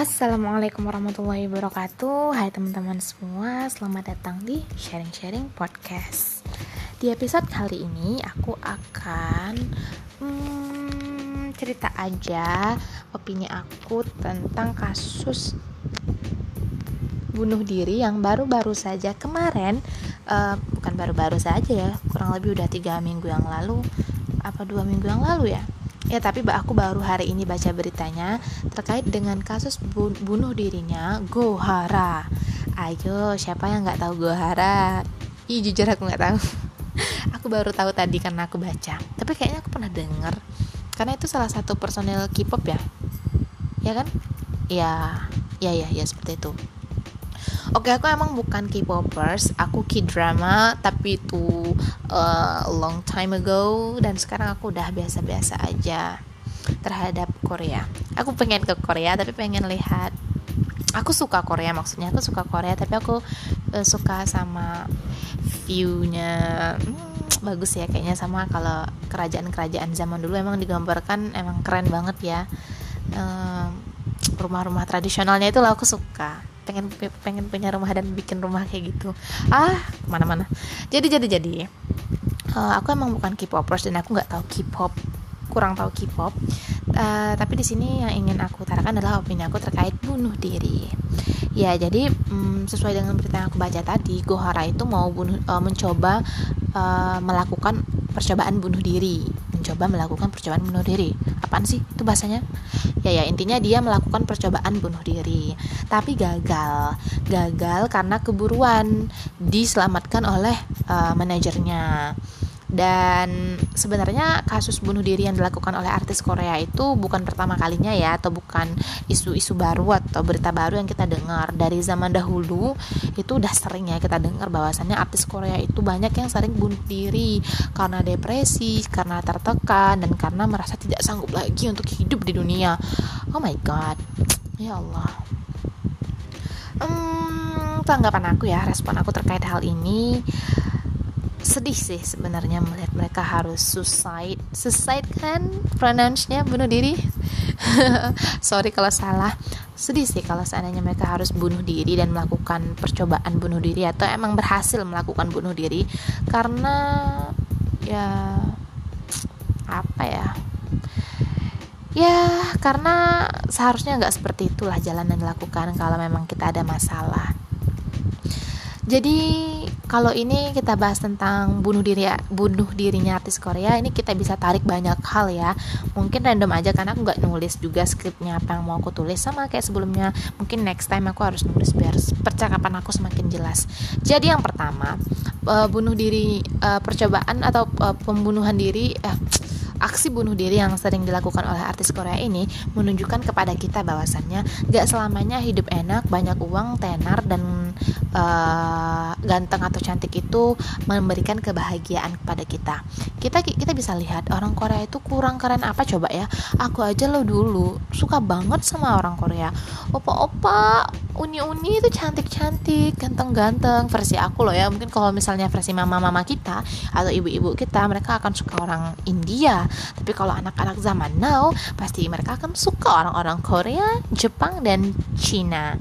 Assalamualaikum warahmatullahi wabarakatuh. Hai teman-teman semua Selamat datang di Sharing-Sharing Podcast. Di episode kali ini Aku akan hmm, Cerita aja Opini aku tentang kasus Bunuh diri yang baru-baru saja kemarin. Uh, Bukan baru-baru saja ya Kurang lebih udah tiga minggu yang lalu. Apa dua minggu yang lalu ya Ya tapi aku baru hari ini baca beritanya terkait dengan kasus bunuh dirinya Gohara. Ayo siapa yang nggak tahu Gohara? Ih jujur aku nggak tahu. aku baru tahu tadi karena aku baca. Tapi kayaknya aku pernah dengar karena itu salah satu personel K-pop ya. Ya kan? Ya, ya ya ya seperti itu. Oke, aku emang bukan K-popers, aku K-drama, tapi itu uh, long time ago. Dan sekarang aku udah biasa-biasa aja terhadap Korea. Aku pengen ke Korea tapi pengen lihat. Aku suka Korea maksudnya aku suka Korea tapi aku uh, suka sama viewnya. Hmm, bagus ya kayaknya sama kalau kerajaan-kerajaan zaman dulu emang digambarkan emang keren banget ya. Rumah-rumah tradisionalnya itu lah aku suka pengen pengen punya rumah dan bikin rumah kayak gitu. Ah mana-mana jadi jadi jadi uh, aku emang bukan K-popers dan aku nggak tahu K-pop kurang tahu K-pop. Uh, tapi di sini yang ingin aku utarakan adalah opini aku terkait bunuh diri. Ya jadi um, sesuai dengan berita yang aku baca tadi Gohara itu mau bunuh uh, mencoba uh, melakukan percobaan bunuh diri. Mencoba melakukan percobaan bunuh diri apaan sih itu bahasanya? Ya ya intinya dia melakukan percobaan bunuh diri. Tapi gagal. Gagal karena keburuan diselamatkan oleh uh, manajernya dan sebenarnya kasus bunuh diri yang dilakukan oleh artis Korea itu bukan pertama kalinya ya atau bukan isu-isu baru atau berita baru yang kita dengar. Dari zaman dahulu itu udah sering ya kita dengar bahwasannya artis Korea itu banyak yang sering bunuh diri karena depresi karena tertekan dan karena merasa tidak sanggup lagi untuk hidup di dunia. Oh my god. Ya Allah. Hmm, tanggapan aku ya respon aku terkait hal ini sedih sih sebenarnya melihat mereka harus suicide. Suicide kan pronounce-nya bunuh diri. Sorry kalau salah. Sedih sih kalau seandainya mereka harus bunuh diri dan melakukan percobaan bunuh diri atau emang berhasil melakukan bunuh diri. Karena ya apa ya? Ya karena seharusnya nggak seperti itulah jalan yang dilakukan kalau memang kita ada masalah jadi kalau ini kita bahas tentang bunuh diri bunuh dirinya artis Korea ini kita bisa tarik banyak hal ya. Mungkin random aja karena aku nggak nulis juga skripnya apa yang mau aku tulis sama kayak sebelumnya. Mungkin next time aku harus nulis biar percakapan aku semakin jelas. Jadi yang pertama uh, bunuh diri uh, percobaan atau uh, pembunuhan diri uh, Aksi bunuh diri yang sering dilakukan oleh artis Korea ini menunjukkan kepada kita bahwasannya gak selamanya hidup enak, banyak uang, tenar, dan uh, ganteng atau cantik itu memberikan kebahagiaan kepada kita. Kita kita bisa lihat orang Korea itu kurang keren apa coba ya. Aku aja lo dulu suka banget sama orang Korea. Opa-opa, uni-uni itu cantik-cantik, ganteng-ganteng versi aku loh ya. Mungkin kalau misalnya versi mama-mama kita atau ibu-ibu kita, mereka akan suka orang India tapi kalau anak-anak zaman now pasti mereka akan suka orang-orang Korea Jepang dan Cina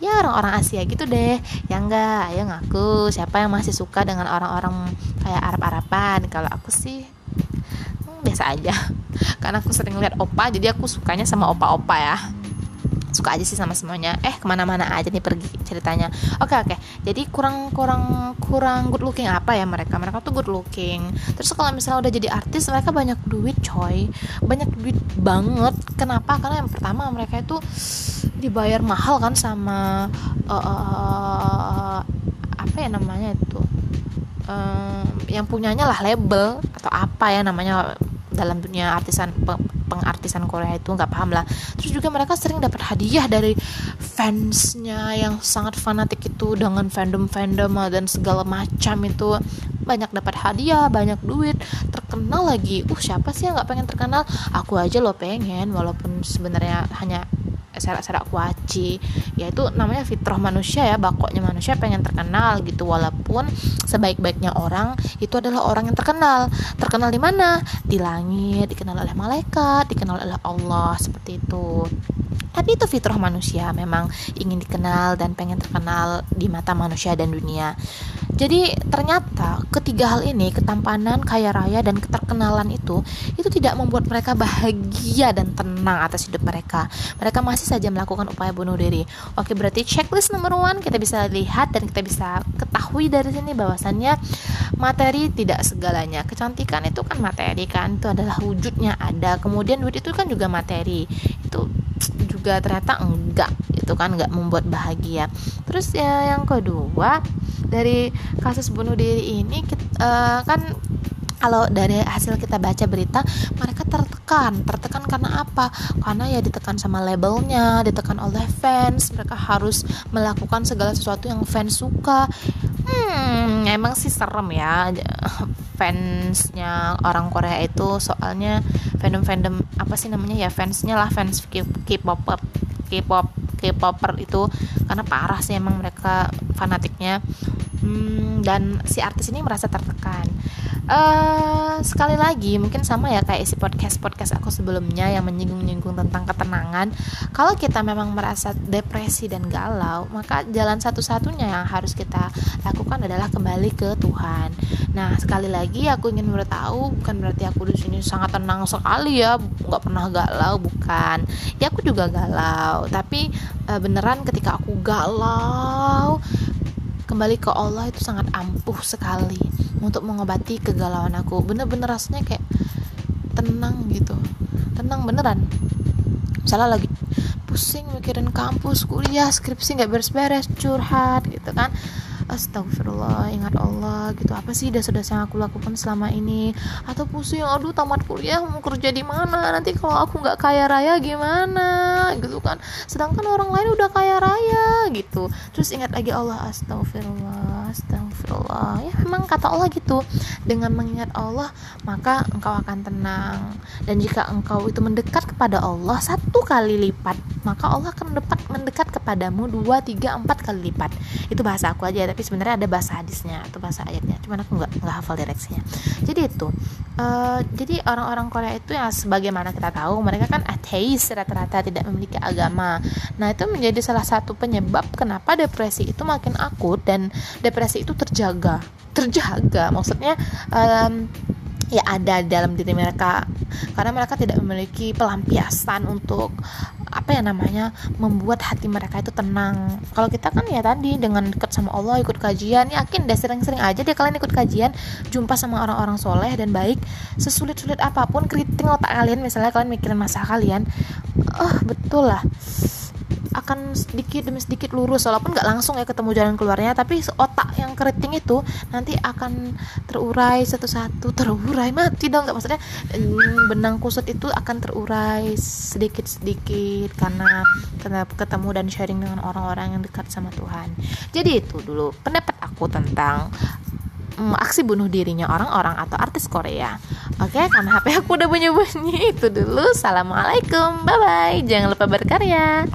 ya orang-orang Asia gitu deh. Ya enggak ayo ngaku. Siapa yang masih suka dengan orang-orang kayak Arab-Araban? Kalau aku sih hmm, biasa aja. Karena aku sering lihat opa jadi aku sukanya sama opa-opa ya suka aja sih sama semuanya. Eh ke mana-mana aja nih pergi ceritanya. Oke oke. Jadi kurang kurang kurang good looking apa ya mereka? Mereka tuh good looking. Terus kalau misalnya udah jadi artis mereka banyak duit coy. Banyak duit banget. Kenapa? Karena yang pertama mereka itu dibayar mahal kan sama uh, uh, apa ya namanya itu? Uh, yang punyanya lah label atau apa ya namanya dalam dunia artisan pengartisan Korea itu nggak paham lah. Terus juga mereka sering dapat hadiah dari fansnya yang sangat fanatik itu dengan fandom fandom dan segala macam itu. Banyak dapat hadiah banyak duit terkenal lagi. Uh siapa sih yang nggak pengen terkenal? Aku aja lo pengen walaupun sebenarnya hanya serak-serak kuaci. Yaitu namanya fitrah manusia ya bakoknya manusia pengen terkenal gitu. Walaupun sebaik-baiknya orang itu adalah orang yang terkenal. Terkenal di mana? Di langit dikenal oleh malaikat dikenal oleh Allah seperti itu. Tapi itu fitrah manusia memang ingin dikenal dan pengen terkenal di mata manusia dan dunia jadi ternyata ketiga hal ini ketampanan kaya raya dan keterkenalan itu itu tidak membuat mereka bahagia dan tenang atas hidup mereka. Mereka masih saja melakukan upaya bunuh diri. Oke berarti checklist nomor one kita bisa lihat dan kita bisa ketahui dari sini bahwasannya materi tidak segalanya. Kecantikan itu kan materi kan itu adalah wujudnya ada. Kemudian duit itu kan juga materi. Itu juga ternyata enggak itu kan enggak membuat bahagia. Terus ya yang kedua dari kasus bunuh diri ini kita, uh, eh, kan kalau dari hasil kita baca berita mereka tertekan. Tertekan karena apa? Karena ya ditekan sama labelnya ditekan oleh fans. Mereka harus melakukan segala sesuatu yang fans suka. Hmm emang sih serem ya fansnya orang Korea itu. Soalnya fandom fandom apa sih namanya ya fansnya lah fans K-pop K-pop K-popper itu karena parah sih emang mereka fanatiknya. Hmm, dan si artis ini merasa tertekan uh, sekali lagi mungkin sama ya kayak isi podcast podcast aku sebelumnya yang menyinggung-nyinggung tentang ketenangan. Kalau kita memang merasa depresi dan galau maka jalan satu-satunya yang harus kita lakukan adalah kembali ke Tuhan. Nah sekali lagi aku ingin beritahu bukan berarti aku di sini sangat tenang sekali ya nggak pernah galau bukan. Ya aku juga galau tapi uh, beneran ketika aku galau kembali ke Allah itu sangat ampuh sekali untuk mengobati kegalauan aku. Bener-bener rasanya kayak tenang gitu. Tenang beneran. Misalnya lagi pusing mikirin kampus kuliah skripsi nggak beres-beres curhat gitu kan astagfirullah ingat Allah gitu. Apa sih dosa-dosa yang aku lakukan selama ini? Atau pusing aduh tamat kuliah mau kerja di mana? Nanti kalau aku nggak kaya raya gimana? Gitu kan. Sedangkan orang lain udah kaya raya gitu. Terus ingat lagi Allah astagfirullah astagfirullah. Ya memang kata Allah gitu. Dengan mengingat Allah maka engkau akan tenang. Dan jika engkau itu mendekat kepada Allah satu kali lipat maka Allah akan mendekat mendekat kepadamu dua tiga empat kali lipat. Itu bahasa aku aja tapi sebenarnya ada bahasa hadisnya atau bahasa ayatnya. Cuman aku nggak nggak hafal direksinya. Jadi itu uh, jadi orang-orang Korea itu yang sebagaimana kita tahu mereka kan ateis rata-rata tidak memiliki agama. Nah itu menjadi salah satu penyebab kenapa depresi itu makin akut dan depresi itu terjaga. Terjaga maksudnya um, ya ada dalam diri mereka. Karena mereka tidak memiliki pelampiasan untuk apa ya namanya membuat hati mereka itu tenang. Kalau kita kan ya tadi dengan dekat sama Allah ikut kajian yakin deh sering-sering aja deh kalian ikut kajian jumpa sama orang-orang soleh dan baik sesulit-sulit apa pun keriting otak kalian misalnya kalian mikirin masalah kalian oh betul lah akan sedikit demi sedikit lurus walaupun nggak langsung ya ketemu jalan keluarnya tapi otak yang keriting itu nanti akan terurai satu-satu terurai mati dong nggak maksudnya benang kusut itu akan terurai sedikit-sedikit karena ketemu dan sharing dengan orang-orang yang dekat sama Tuhan jadi itu dulu pendapat aku tentang um, aksi bunuh dirinya orang-orang atau artis Korea. Oke, okay, karena HP aku udah bunyi-bunyi itu dulu. Assalamualaikum, bye bye. Jangan lupa berkarya.